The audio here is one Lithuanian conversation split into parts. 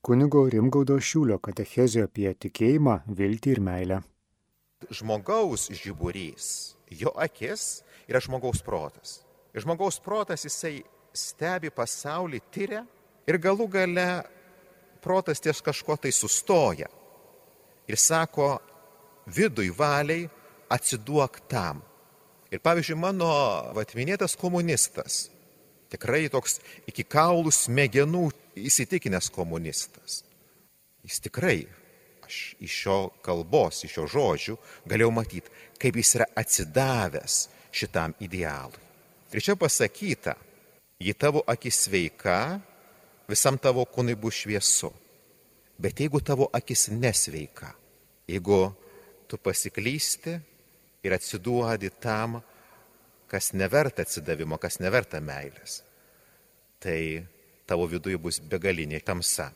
kunigo Rimgaudo Šiulio katechezė apie tikėjimą, viltį ir meilę. Žmogaus žiburys, jo akis yra žmogaus protas. Ir žmogaus protas jisai stebi pasaulį, tyria ir galų gale protas ties kažko tai sustoja. Ir sako, vidui valiai atsiduok tam. Ir pavyzdžiui, mano atminėtas komunistas, tikrai toks iki kaulų smegenų įsitikinęs komunistas. Jis tikrai, aš iš šio kalbos, iš šio žodžių galėjau matyti, kaip jis yra atsidavęs šitam idealui. Ir čia pasakyta, jei tavo akis sveika, visam tavo kūnui bus šviesu. Bet jeigu tavo akis nesveika, jeigu tu pasiklysti, ir atsiduodi tam, kas neverta atsidavimo, kas neverta meilės, tai tavo viduje bus begalinė tamsa.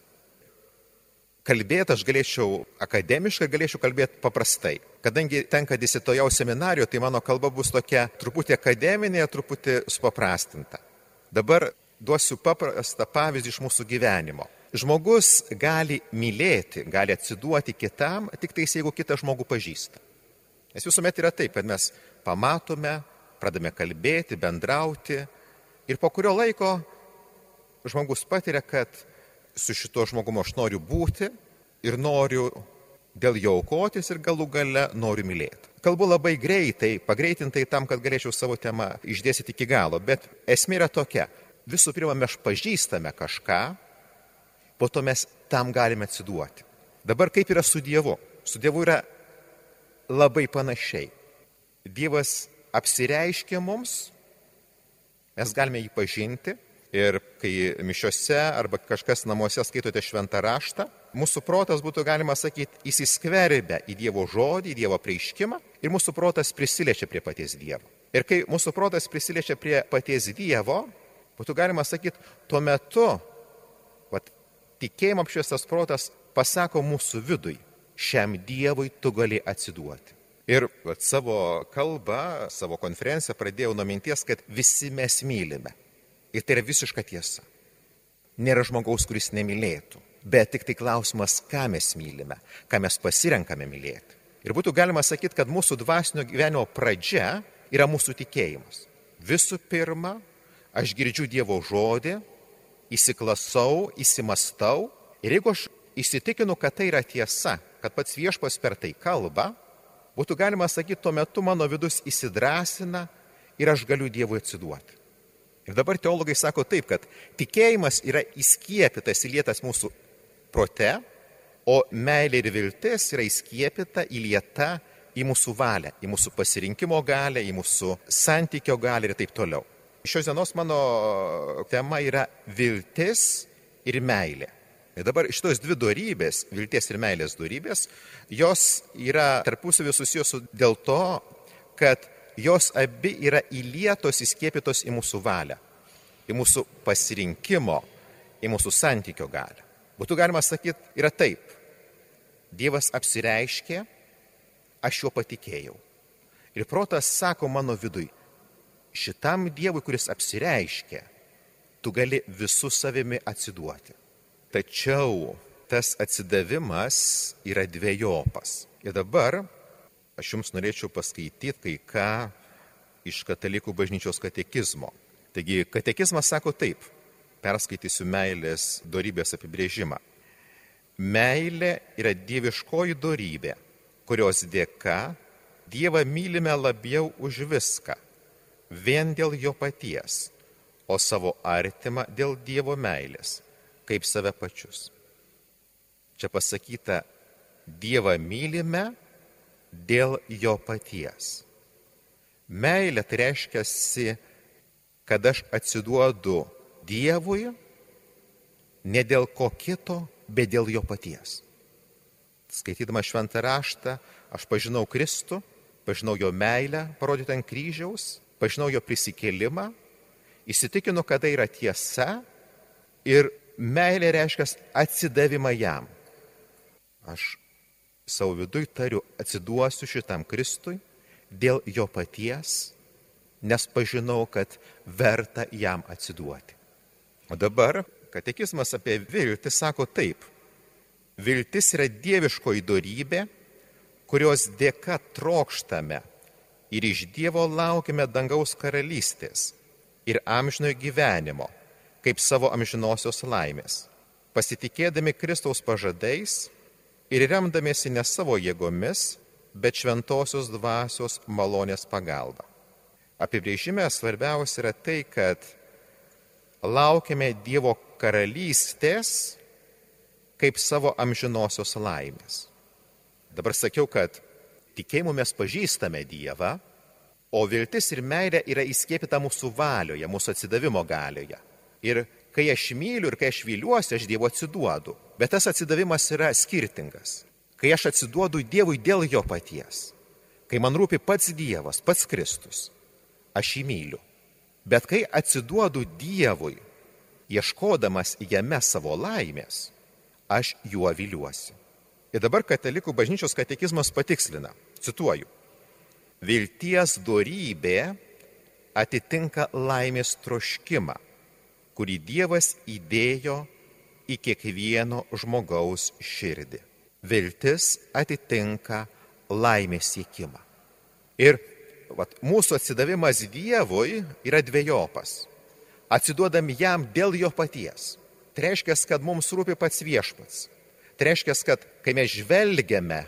Kalbėti aš galėčiau akademiškai, galėčiau kalbėti paprastai. Kadangi tenka dėstytojau seminarijoje, tai mano kalba bus tokia truputį akademinė, truputį supaprastinta. Dabar duosiu paprastą pavyzdį iš mūsų gyvenimo. Žmogus gali mylėti, gali atsiduoti kitam, tik tais jeigu kitą žmogų pažįsta. Nes visuomet yra taip, kad mes pamatome, pradame kalbėti, bendrauti ir po kurio laiko žmogus patiria, kad su šituo žmogumu aš noriu būti ir noriu dėl jo aukotis ir galų gale noriu mylėti. Kalbu labai greitai, pagreitintai tam, kad galėčiau savo temą išdėstyti iki galo, bet esmė yra tokia. Visų pirma, mes pažįstame kažką, po to mes tam galime atsiduoti. Dabar kaip yra su Dievu? Su Dievu yra labai panašiai. Dievas apsireiškia mums, mes galime jį pažinti ir kai mišiuose arba kažkas namuose skaitote šventą raštą, mūsų protas būtų galima sakyti įsiskverbia į Dievo žodį, į Dievo prieiškimą ir mūsų protas prisiliečia prie paties Dievo. Ir kai mūsų protas prisiliečia prie paties Dievo, būtų galima sakyti, tuo metu vat, tikėjimo apšviestas protas pasako mūsų vidui, šiam Dievui tu gali atsiduoti. Ir vat, savo kalbą, savo konferenciją pradėjau nuo minties, kad visi mes mylime. Ir tai yra visiška tiesa. Nėra žmogaus, kuris nemylėtų. Bet tik tai klausimas, ką mes mylime, ką mes pasirenkame mylėti. Ir būtų galima sakyti, kad mūsų dvasinio gyvenimo pradžia yra mūsų tikėjimas. Visų pirma, aš girdžiu Dievo žodį, įsiklasau, įsimastau ir jeigu aš įsitikinu, kad tai yra tiesa, kad pats viešpas per tai kalba, būtų galima sakyti, tuo metu mano vidus įsidrasina ir aš galiu Dievui atsiduoti. Ir dabar teologai sako taip, kad tikėjimas yra įskiepytas įlietas mūsų prote, o meilė ir viltis yra įskiepyta įlieta į mūsų valią, į mūsų pasirinkimo galę, į mūsų santykio galę ir taip toliau. Šios dienos mano tema yra viltis ir meilė. Ir dabar šitos dvi darybės, vilties ir meilės darybės, jos yra tarpusavį susijusios dėl to, kad jos abi yra įlietos, įskiepytos į mūsų valią, į mūsų pasirinkimo, į mūsų santykio galę. Būtų galima sakyti, yra taip. Dievas apsireiškė, aš juo patikėjau. Ir protas sako mano vidui, šitam Dievui, kuris apsireiškė, tu gali visų savimi atsiduoti. Tačiau tas atsidavimas yra dviejopas. Ir dabar aš jums norėčiau paskaityti kai ką iš katalikų bažnyčios katekizmo. Taigi katekizmas sako taip, perskaitysiu meilės darybės apibrėžimą. Meilė yra dieviškoji darybė, kurios dėka Dievą mylime labiau už viską, vien dėl jo paties, o savo artimą dėl Dievo meilės kaip save pačius. Čia pasakyta, Dievą mylime dėl jo paties. Meilė tai reiškia, kad aš atsiduodu Dievui ne dėl ko kito, bet dėl jo paties. Skaitydama šventą raštą, aš pažinau Kristų, pažinau jo meilę parodytą ant kryžiaus, pažinau jo prisikėlimą, įsitikinu, kad tai yra tiesa ir meilė reiškia atsidavimą jam. Aš savo vidui tariu, atsiduosiu šitam Kristui dėl jo paties, nes pažinau, kad verta jam atsiduoti. O dabar katekizmas apie viltį sako taip. Viltis yra dieviškoji darybė, kurios dėka trokštame ir iš Dievo laukime dangaus karalystės ir amžinojo gyvenimo, kaip savo amžinosios laimės, pasitikėdami Kristaus pažadais ir remdamiesi ne savo jėgomis, bet šventosios dvasios malonės pagalba. Apibrėžime svarbiausia yra tai, kad laukiame Dievo karalystės kaip savo amžinosios laimės. Dabar sakiau, kad tikėjimu mes pažįstame Dievą, o viltis ir meilė yra įskiepita mūsų valioje, mūsų atsidavimo galioje. Ir kai aš myliu ir kai aš vyliuosi, aš Dievo atsiduodu. Bet tas atsidavimas yra skirtingas. Kai aš atsiduodu Dievui dėl jo paties, kai man rūpi pats Dievas, pats Kristus, aš jį myliu. Bet kai atsiduodu Dievui, ieškodamas jame savo laimės, aš juo viliuosi. Ir dabar katalikų bažnyčios katekizmas patikslina, cituoju, vilties dorybė atitinka laimės troškimą, kurį Dievas įdėjo į kiekvieno žmogaus širdį. Viltis atitinka laimės siekimą. Ir vat, mūsų atsidavimas Dievui yra dviejopas. Atsiduodam jam dėl jo paties. Tai reiškia, kad mums rūpi pats viešpats. Tai reiškia, kad kai mes žvelgiame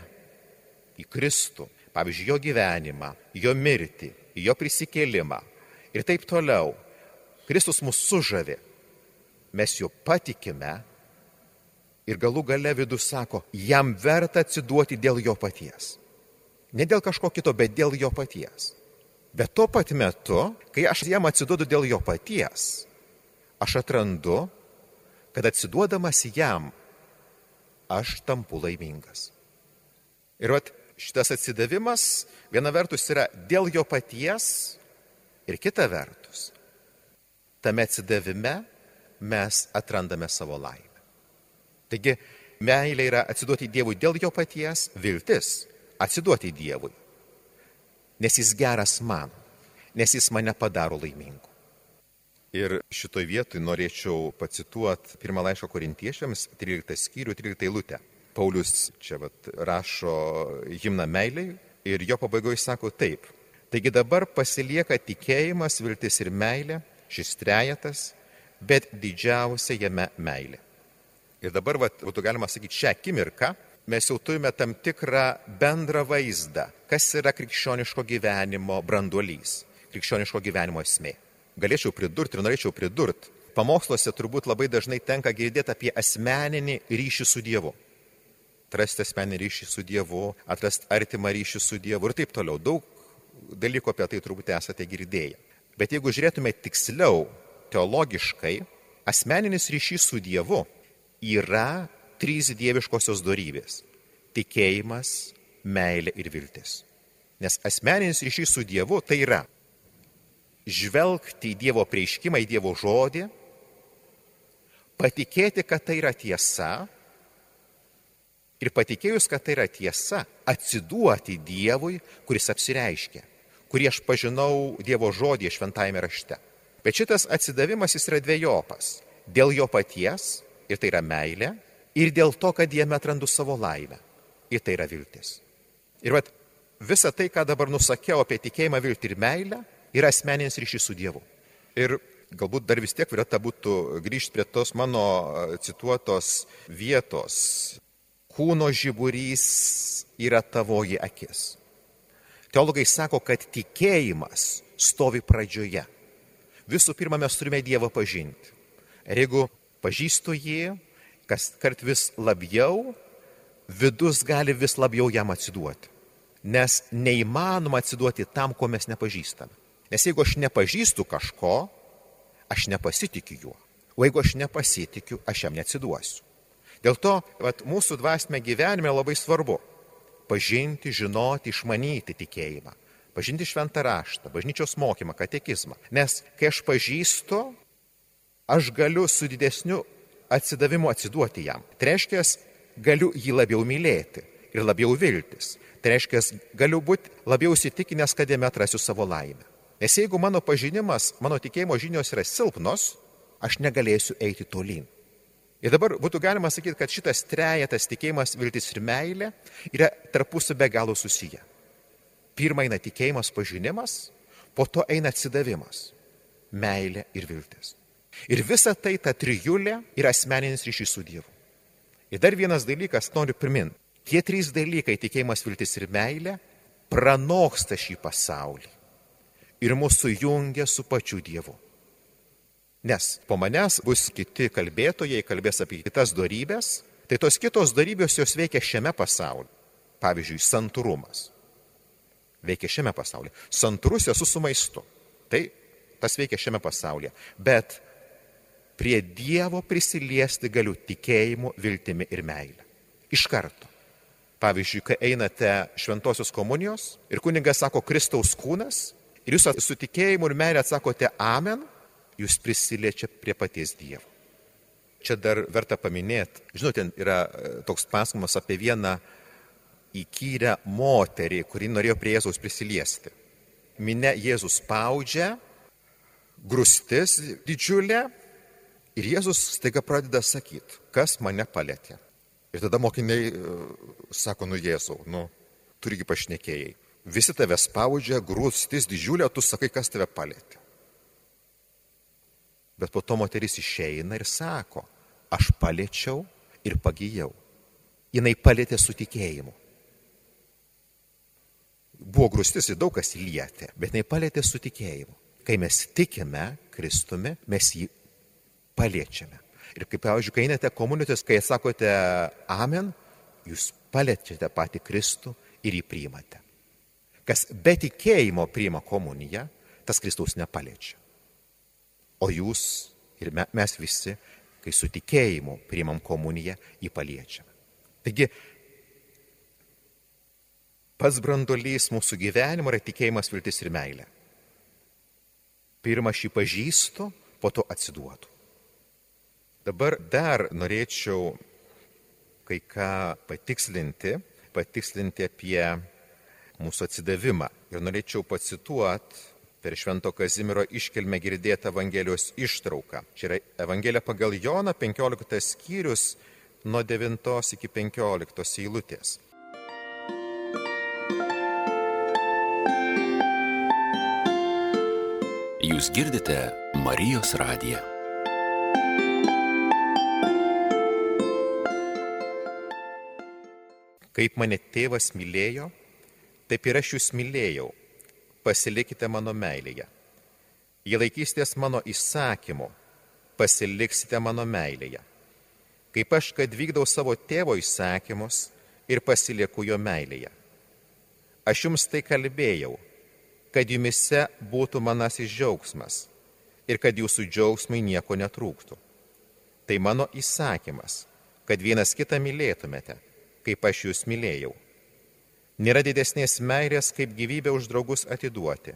į Kristų, pavyzdžiui, jo gyvenimą, jo mirtį, jo prisikėlimą ir taip toliau, Kristus mus sužavi, mes juo patikime ir galų gale vidus sako, jam verta atsiduoti dėl jo paties. Ne dėl kažko kito, bet dėl jo paties. Bet tuo pat metu, kai aš jam atsiduodu dėl jo paties, aš atrandu, kad atsiduodamas jam, aš tampu laimingas. Ir vat, šitas atsidavimas viena vertus yra dėl jo paties ir kita vertus. Tame atsidavime mes atrandame savo laimę. Taigi, meilė yra atsiduoti Dievui dėl jo paties, viltis atsiduoti Dievui. Nes jis geras man, nes jis mane padaro laimingu. Ir šitoj vietoj norėčiau pacituoti pirmą laišką korintiečiams, 13 skyrių, 13 eilutę. Paulius čia vat, rašo himną meiliai ir jo pabaigoje sako taip. Taigi dabar pasilieka tikėjimas, viltis ir meilė, šis trejetas, bet didžiausia jame meilė. Ir dabar, vat, būtų galima sakyti, šią akimirką mes jau turime tam tikrą bendrą vaizdą, kas yra krikščioniško gyvenimo branduolys, krikščioniško gyvenimo esmė galėčiau pridurti ir norėčiau pridurti. Pamoksluose turbūt labai dažnai tenka girdėti apie asmeninį ryšį su Dievu. Atrasti asmeninį ryšį su Dievu, atrasti artimą ryšį su Dievu ir taip toliau. Daug dalykų apie tai turbūt esate girdėję. Bet jeigu žiūrėtume tiksliau, teologiškai, asmeninis ryšys su Dievu yra trys dieviškosios darybės - tikėjimas, meilė ir viltis. Nes asmeninis ryšys su Dievu tai yra žvelgti į Dievo prieiškimą, į Dievo žodį, patikėti, kad tai yra tiesa ir patikėjus, kad tai yra tiesa, atsiduoti Dievui, kuris apsireiškia, kurį aš pažinau Dievo žodį šventajame rašte. Bet šitas atsidavimas jis yra dviejopas. Dėl jo paties, ir tai yra meilė, ir dėl to, kad jame atrandu savo laimę, ir tai yra viltis. Ir vat, visa tai, ką dabar nusakiau apie tikėjimą, viltį ir meilę, yra asmeninis ryšys su Dievu. Ir galbūt dar vis tiek verta būtų grįžti prie tos mano cituotos vietos. Kūno žiburys yra tavoji akis. Teologai sako, kad tikėjimas stovi pradžioje. Visų pirma, mes turime Dievą pažinti. Ir jeigu pažįstu jį, kas kart vis labiau, vidus gali vis labiau jam atsiduoti. Nes neįmanoma atsiduoti tam, ko mes nepažįstame. Nes jeigu aš nepažįstu kažko, aš nepasitikiu juo. O jeigu aš nepasitikiu, aš jam neatsiduosiu. Dėl to vat, mūsų dvasme gyvenime labai svarbu pažinti, žinoti, išmanyti tikėjimą. Pažinti šventą raštą, bažnyčios mokymą, katekizmą. Nes kai aš pažįstu, aš galiu su didesniu atsidavimu atsiduoti jam. Tai reiškia, galiu jį labiau mylėti ir labiau viltis. Tai reiškia, galiu būti labiau įsitikinęs, kad jame atrasiu savo laimę. Nes jeigu mano pažinimas, mano tikėjimo žinios yra silpnos, aš negalėsiu eiti tolyn. Ir dabar būtų galima sakyti, kad šitas trejetas tikėjimas, viltis ir meilė yra tarpusų be galo susiję. Pirma eina tikėjimas, pažinimas, po to eina atsidavimas - meilė ir viltis. Ir visa tai, ta trijulė, yra asmeninis ryšys su Dievu. Ir dar vienas dalykas noriu priminti. Tie trys dalykai - tikėjimas, viltis ir meilė - pranoksta šį pasaulį ir mūsų jungia su pačiu Dievu. Nes po manęs bus kiti kalbėtojai, kalbės apie kitas darybės, tai tos kitos darybės jos veikia šiame pasaulyje. Pavyzdžiui, santūrumas. Veikia šiame pasaulyje. Santūrus esu su maistu. Tai tas veikia šiame pasaulyje. Bet prie Dievo prisiliesti galiu tikėjimu, viltimi ir meilė. Iš karto. Pavyzdžiui, kai einate šventosios komunijos ir kunigas sako Kristaus kūnas ir jūs su tikėjimu ir meilė atsakote Amen, jūs prisiliečia prie paties Dievo. Čia dar verta paminėti, žinote, yra e, toks pasakojimas apie vieną įkyrę moterį, kuri norėjo prie Jėzaus prisiliesti. Mine Jėzus spaudžia, grūstis didžiulė ir Jėzus staiga pradeda sakyti, kas mane palėtė. Ir tada mokiniai e, sako, nu Jėzau, nu, turigi pašnekėjai. Visi tave spaudžia, grūstis didžiulė, tu sakai, kas tave palėtė. Bet po to moteris išeina ir sako, aš paliečiau ir pagyjau. Jis palėtė su tikėjimu. Buvo grūstis ir daug kas lietė, bet jinai palėtė su tikėjimu. Kai mes tikime Kristumi, mes jį paliečiame. Ir kaip, pavyzdžiui, kai einate komunitės, kai sakote Amen, jūs paliečiate patį Kristų ir jį priimate. Kas be tikėjimo priima komuniją, tas Kristaus nepaliečia. O jūs ir mes visi, kai su tikėjimu priimam komuniją, jį paliečiame. Taigi, pats brandolys mūsų gyvenimo yra tikėjimas, viltis ir meilė. Pirmą šį pažįstu, po to atsiduodu. Dabar dar norėčiau kai ką patikslinti, patikslinti apie mūsų atsidavimą. Ir norėčiau pacituoti per Švento Kazimiero iškilmę girdėtą Evangelijos ištrauką. Čia yra Evangelija pagal Joną 15 skyrius nuo 9 iki 15 eilutės. Jūs girdite Marijos radiją. Kaip mane tėvas mylėjo, taip ir aš jūs mylėjau pasilikite mano meilėje. Jei laikysitės mano įsakymu, pasiliksite mano meilėje. Kaip aš, kad vykdau savo tėvo įsakymus ir pasilieku jo meilėje. Aš jums tai kalbėjau, kad jumise būtų manasis džiaugsmas ir kad jūsų džiaugsmai nieko netrūktų. Tai mano įsakymas, kad vienas kitą mylėtumėte, kaip aš jūs mylėjau. Nėra didesnės meilės, kaip gyvybę už draugus atiduoti.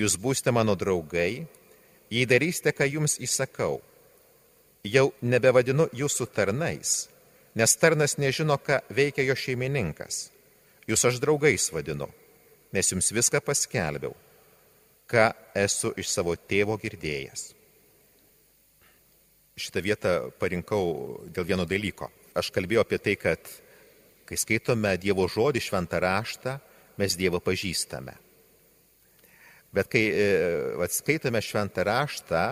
Jūs būsite mano draugai, jei darysite, ką jums įsakau. Jau nebevadinu jūsų tarnais, nes tarnas nežino, ką veikia jo šeimininkas. Jūs aš draugais vadinu, nes jums viską paskelbiau, ką esu iš savo tėvo girdėjęs. Šitą vietą parinkau dėl vieno dalyko. Aš kalbėjau apie tai, kad Kai skaitome Dievo žodį šventą raštą, mes Dievą pažįstame. Bet kai e, skaitome šventą raštą,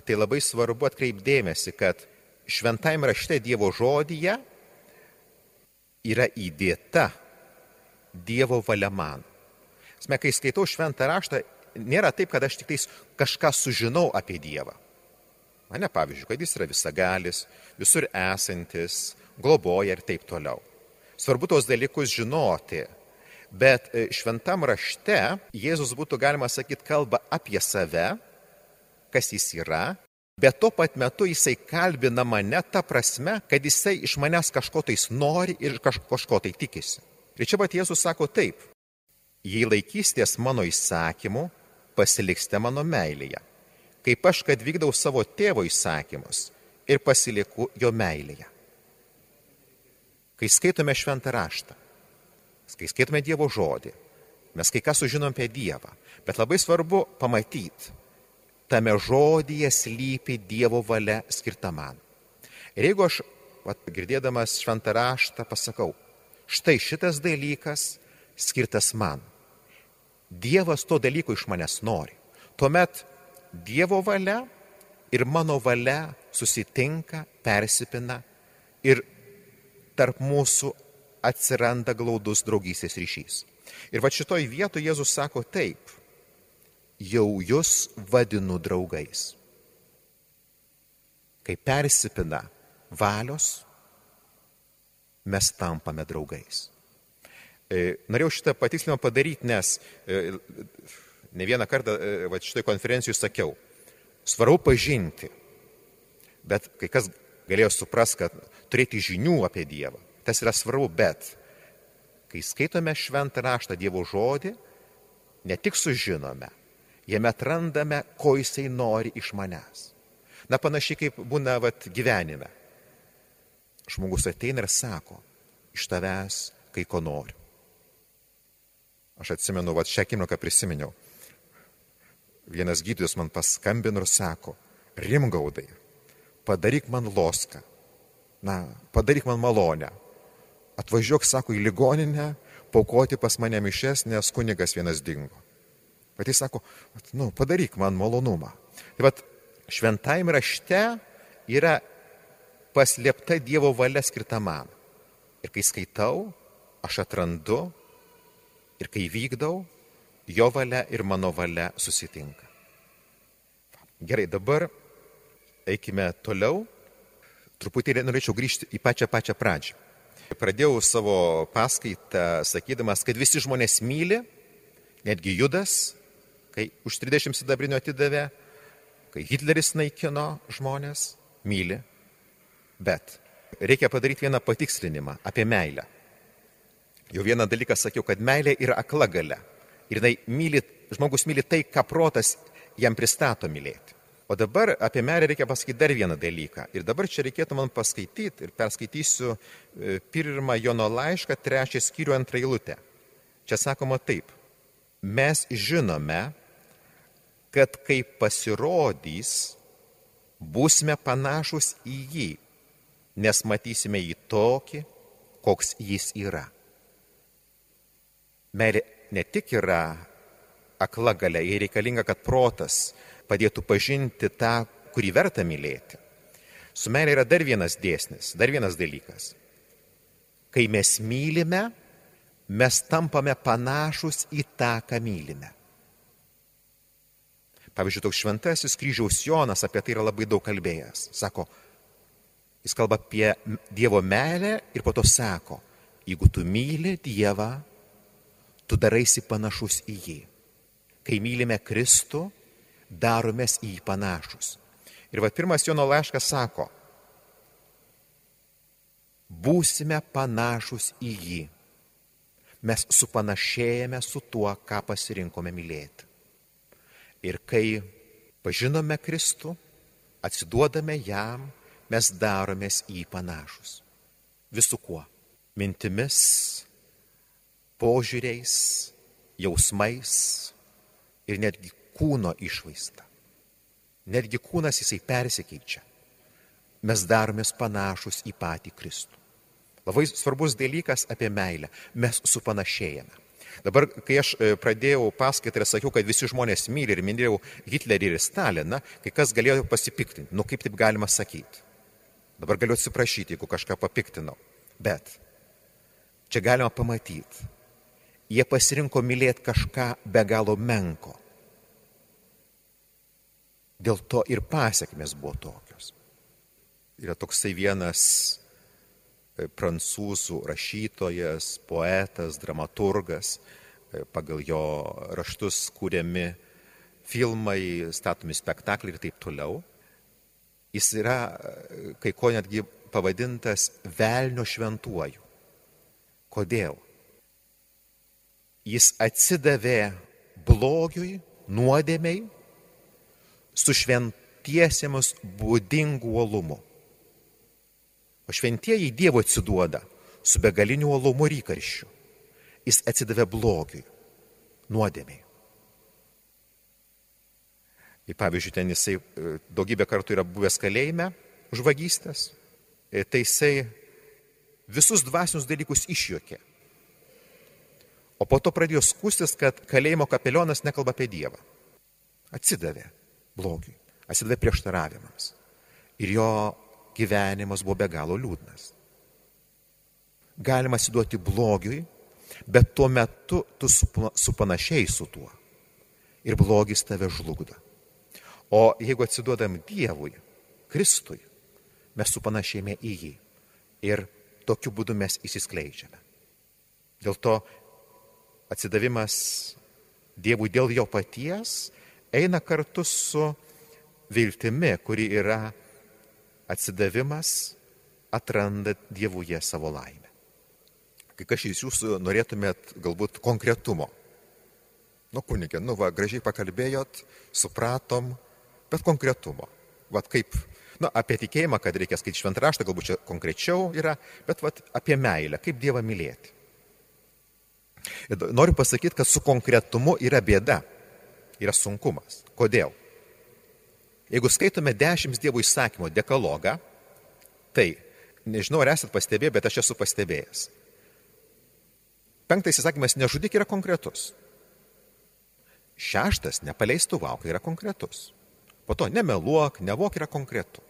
tai labai svarbu atkreipdėmėsi, kad šventajame rašte Dievo žodyje yra įdėta Dievo valia man. Sme, kai skaitau šventą raštą, nėra taip, kad aš tik kažką sužinau apie Dievą. Mane, pavyzdžiui, kad jis yra visagalis, visur esantis, globoja ir taip toliau. Svarbu tos dalykus žinoti. Bet e, šventam rašte Jėzus būtų galima sakyti kalba apie save, kas jis yra, bet tuo pat metu jisai kalbina mane tą prasme, kad jisai iš manęs kažko tais nori ir kažko tai tikisi. Ir čia pat Jėzus sako taip, jei laikysitės mano įsakymų, pasiliksite mano meilėje, kaip aš, kad vykdau savo tėvo įsakymus ir pasilieku jo meilėje. Kai skaitome šventą raštą, kai skaitome Dievo žodį, mes kai ką sužinom apie Dievą, bet labai svarbu pamatyti, tame žodyje slypi Dievo valia skirta man. Ir jeigu aš, vat, girdėdamas šventą raštą, pasakau, štai šitas dalykas skirtas man. Dievas to dalyko iš manęs nori. Tuomet Dievo valia ir mano valia susitinka, persipina ir tarp mūsų atsiranda glaudus draugystės ryšys. Ir va šitoj vietoje Jėzus sako taip, jau jūs vadinu draugais. Kai persipina valios, mes tampame draugais. E, norėjau šitą patikslimą padaryti, nes e, ne vieną kartą e, va, šitoj konferencijų sakiau, svarbu pažinti, bet kai kas galėjo supras, kad turėti žinių apie Dievą, tas yra svarbu, bet kai skaitome šventą raštą Dievo žodį, ne tik sužinome, jame atrandame, ko jisai nori iš manęs. Na panašiai kaip būna vat, gyvenime. Žmogus ateina ir sako, iš tavęs kai ko noriu. Aš atsimenu, vat šią akimirką prisiminiau. Vienas gydytojas man paskambino ir sako, rimgaudai, padaryk man loską, na, padaryk man malonę. Atvažiuok, sako, į ligoninę, paukoti pas mane mišes, nes kunigas vienas dingo. Bet jis sako, nu, padaryk man malonumą. Tai vad, šventajame rašte yra paslėpta Dievo valia skirta man. Ir kai skaitau, aš atrandu ir kai vykdau, jo valia ir mano valia susitinka. Gerai, dabar eikime toliau. Truputėlį norėčiau grįžti į pačią pačią pradžią. Pradėjau savo paskaitą sakydamas, kad visi žmonės myli, netgi Judas, kai už 30 sidabrinio atidavė, kai Hitleris naikino žmonės, myli. Bet reikia padaryti vieną patikslinimą apie meilę. Jau vieną dalyką sakiau, kad meilė yra akla gale. Ir myli, žmogus myli tai, ką protas jam pristato mylėti. O dabar apie meilę reikia pasakyti dar vieną dalyką. Ir dabar čia reikėtų man paskaityti ir perskaitysiu e, pirmą Jono laišką, trečią skyrių antrą eilutę. Čia sakoma taip. Mes žinome, kad kai pasirodys, būsime panašus į jį, nes matysime jį tokį, koks jis yra. Meilė ne tik yra akla galia, jai reikalinga, kad protas padėtų pažinti tą, kurį verta mylėti. Su meilė yra dar vienas dėsnis, dar vienas dalykas. Kai mes mylime, mes tampame panašus į tą, ką mylime. Pavyzdžiui, toks šventasis kryžiaus Jonas apie tai yra labai daug kalbėjęs. Sako, jis kalba apie Dievo meilę ir po to sako, jeigu tu myli Dievą, tu daraisi panašus į jį. Kai mylime Kristų, daromės į jį panašus. Ir va pirmas Jono laiškas sako, būsime panašus į jį. Mes supanašėjame su tuo, ką pasirinkome mylėti. Ir kai pažinome Kristų, atsiduodame jam, mes daromės į panašus. Visų kuo? Mintimis, požiūriais, jausmais ir netgi kūno išvaizda. Netgi kūnas jisai persikeičia. Mes daromės panašus į patį Kristų. Labai svarbus dalykas apie meilę. Mes supanašėjame. Dabar, kai aš e, pradėjau paskaitą ir sakiau, kad visi žmonės myli ir minėjau Hitlerį ir Staliną, kai kas galėjo pasipiktinti. Nu kaip taip galima sakyti? Dabar galiu atsiprašyti, jeigu kažką papiktinau. Bet čia galima pamatyti. Jie pasirinko mylėti kažką be galo menko. Dėl to ir pasiekmes buvo tokios. Yra toksai vienas E, prancūzų rašytojas, poetas, dramaturgas, e, pagal jo raštus kūriami filmai, statomi spektakliai ir taip toliau. Jis yra e, kai ko netgi pavadintas velnio šventuoju. Kodėl? Jis atsidavė blogiui, nuodėmiai, su šventiesiems būdingu uolumu. O šventieji Dievo atsiduoda su begaliniu uolumu ir įkarščiu. Jis atsidavė blogiui, nuodėmiai. Ir pavyzdžiui, ten jisai e, daugybę kartų yra buvęs kalėjime už vagystės, tai jisai visus dvasinius dalykus išjuokė. O po to pradėjo skustis, kad kalėjimo kapelionas nekalba apie Dievą. Atsidavė blogiui, atsidavė prieštaravimams. Ir jo gyvenimas buvo be galo liūdnas. Galima atsiduoti blogiui, bet tuo metu tu supanašiai su tuo. Ir blogis tave žlugdo. O jeigu atsiduodam Dievui, Kristui, mes supanašėjame į jį. Ir tokiu būdu mes įsiskleidžiame. Dėl to atsidavimas Dievui dėl jo paties eina kartu su viltimi, kuri yra atsidavimas atranda Dievuje savo laimę. Kai kažkas iš jūsų norėtumėt galbūt konkretumo. Nu, kunigė, nu, va, gražiai pakalbėjot, supratom, bet konkretumo. Vat kaip, nu, apie tikėjimą, kad reikia skaityti šventraštą, galbūt čia konkrečiau yra, bet vat, apie meilę, kaip Dievą mylėti. Ir noriu pasakyti, kad su konkretumu yra bėda, yra sunkumas. Kodėl? Jeigu skaitome dešimt Dievo įsakymų dekalogą, tai, nežinau, ar esat pastebėję, bet aš esu pastebėjęs. Penktas įsakymas nežudyk yra konkretus. Šeštas nepaleistų vauk yra konkretus. Po to nemeluok, nevok yra konkretu.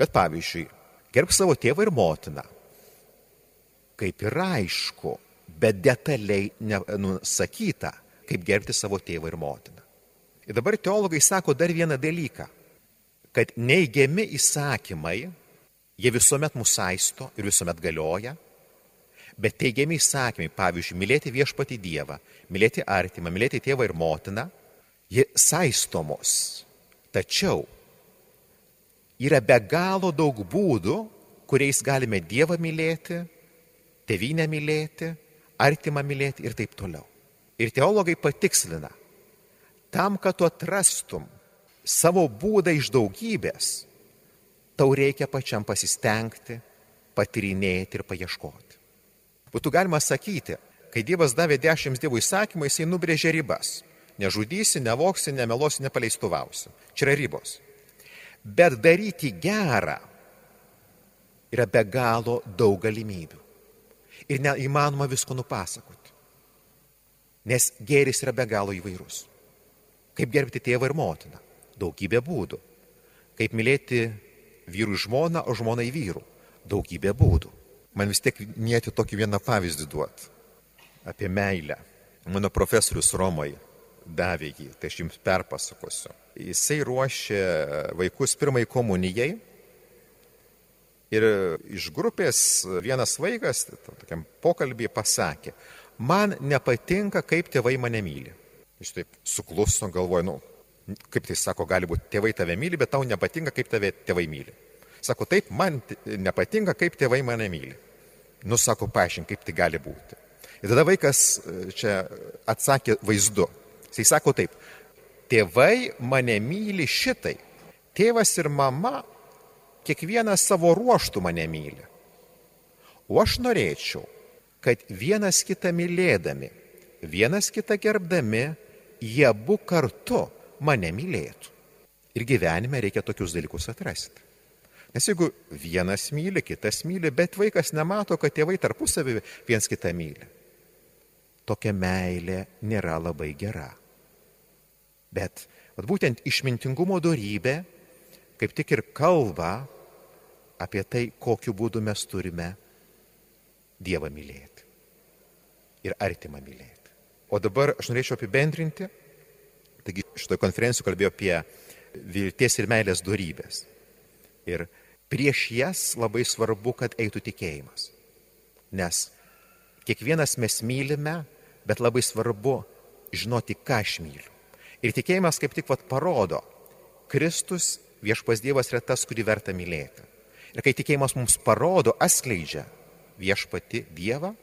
Bet pavyzdžiui, gerb savo tėvą ir motiną. Kaip ir aišku, bet detaliai nusakyta, kaip gerbti savo tėvą ir motiną. Ir dabar teologai sako dar vieną dalyką kad neigiami įsakymai, jie visuomet mūsų saisto ir visuomet galioja, bet teigiami įsakymai, pavyzdžiui, mylėti viešpati Dievą, mylėti artimą, mylėti tėvą ir motiną, jie saistomos. Tačiau yra be galo daug būdų, kuriais galime Dievą mylėti, tėvynę mylėti, artimą mylėti ir taip toliau. Ir teologai patikslina, tam, kad tu atrastum savo būdą iš daugybės, tau reikia pačiam pasistengti, patirinėti ir paieškoti. Būtų galima sakyti, kai Dievas davė dešimt dievų įsakymų, jisai nubrėžė ribas. Nežudysi, nevoksi, nemelosi, nepaleistuvausi. Čia yra ribos. Bet daryti gerą yra be galo daug galimybių. Ir neįmanoma visko nupasakoti. Nes gėris yra be galo įvairus. Kaip gerbti tėvą ir motiną daugybė būdų. Kaip mylėti vyrų žmoną, o žmoną į vyrų. Daugybė būdų. Man vis tiek mėti tokį vieną pavyzdį duot. Apie meilę. Mano profesorius Romoje davė jį, tai aš jums perpasakosiu. Jisai ruošė vaikus pirmai komunijai. Ir iš grupės vienas vaikas, tokiam pokalbį, pasakė, man nepatinka, kaip tėvai mane myli. Jis taip sukluso, galvoja, nu, kaip tai sako, gali būti, tėvai tave myli, bet tau nepatinka, kaip tave tėvai myli. Sako, taip, man nepatinka, kaip tėvai mane myli. Nu, sako, paaiškink, kaip tai gali būti. Ir tada vaikas e, čia atsakė vaizdu. Jisai sako taip, tėvai mane myli šitai. Tėvas ir mama kiekvienas savo ruoštų mane myli. O aš norėčiau, kad vienas kitą mylėdami, vienas kitą gerbdami, jie abu kartu mane mylėtų. Ir gyvenime reikia tokius dalykus atrasti. Nes jeigu vienas myli, kitas myli, bet vaikas nemato, kad tėvai tarpusavį viens kitą myli, tokia meilė nėra labai gera. Bet vat, būtent išmintingumo darybė kaip tik ir kalba apie tai, kokiu būdu mes turime Dievą mylėti ir artimą mylėti. O dabar aš norėčiau apibendrinti Taigi šitoje konferencijoje kalbėjo apie vilties ir meilės darybės. Ir prieš jas labai svarbu, kad eitų tikėjimas. Nes kiekvienas mes mylime, bet labai svarbu žinoti, ką aš myliu. Ir tikėjimas kaip tik vat parodo, Kristus viešpas Dievas yra tas, kurį verta mylėti. Ir kai tikėjimas mums parodo, atskleidžia viešpati Dievą,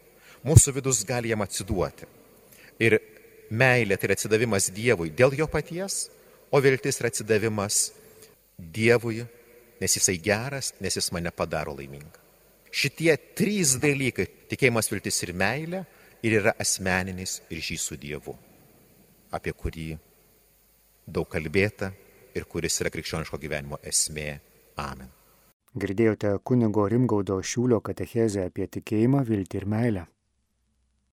mūsų vidus gali jam atsiduoti. Ir meilė tai yra atsidavimas Dievui dėl jo paties, o viltis yra atsidavimas Dievui, nes jisai geras, nes jis mane padaro laimingą. Šitie trys dalykai - tikėjimas, viltis ir meilė - ir yra asmeninis ryšys su Dievu, apie kurį daug kalbėta ir kuris yra krikščioniško gyvenimo esmė. Amen. Girdėjote kunigo Rimgaudo Šiūlio katechezę apie tikėjimą, viltį ir meilę.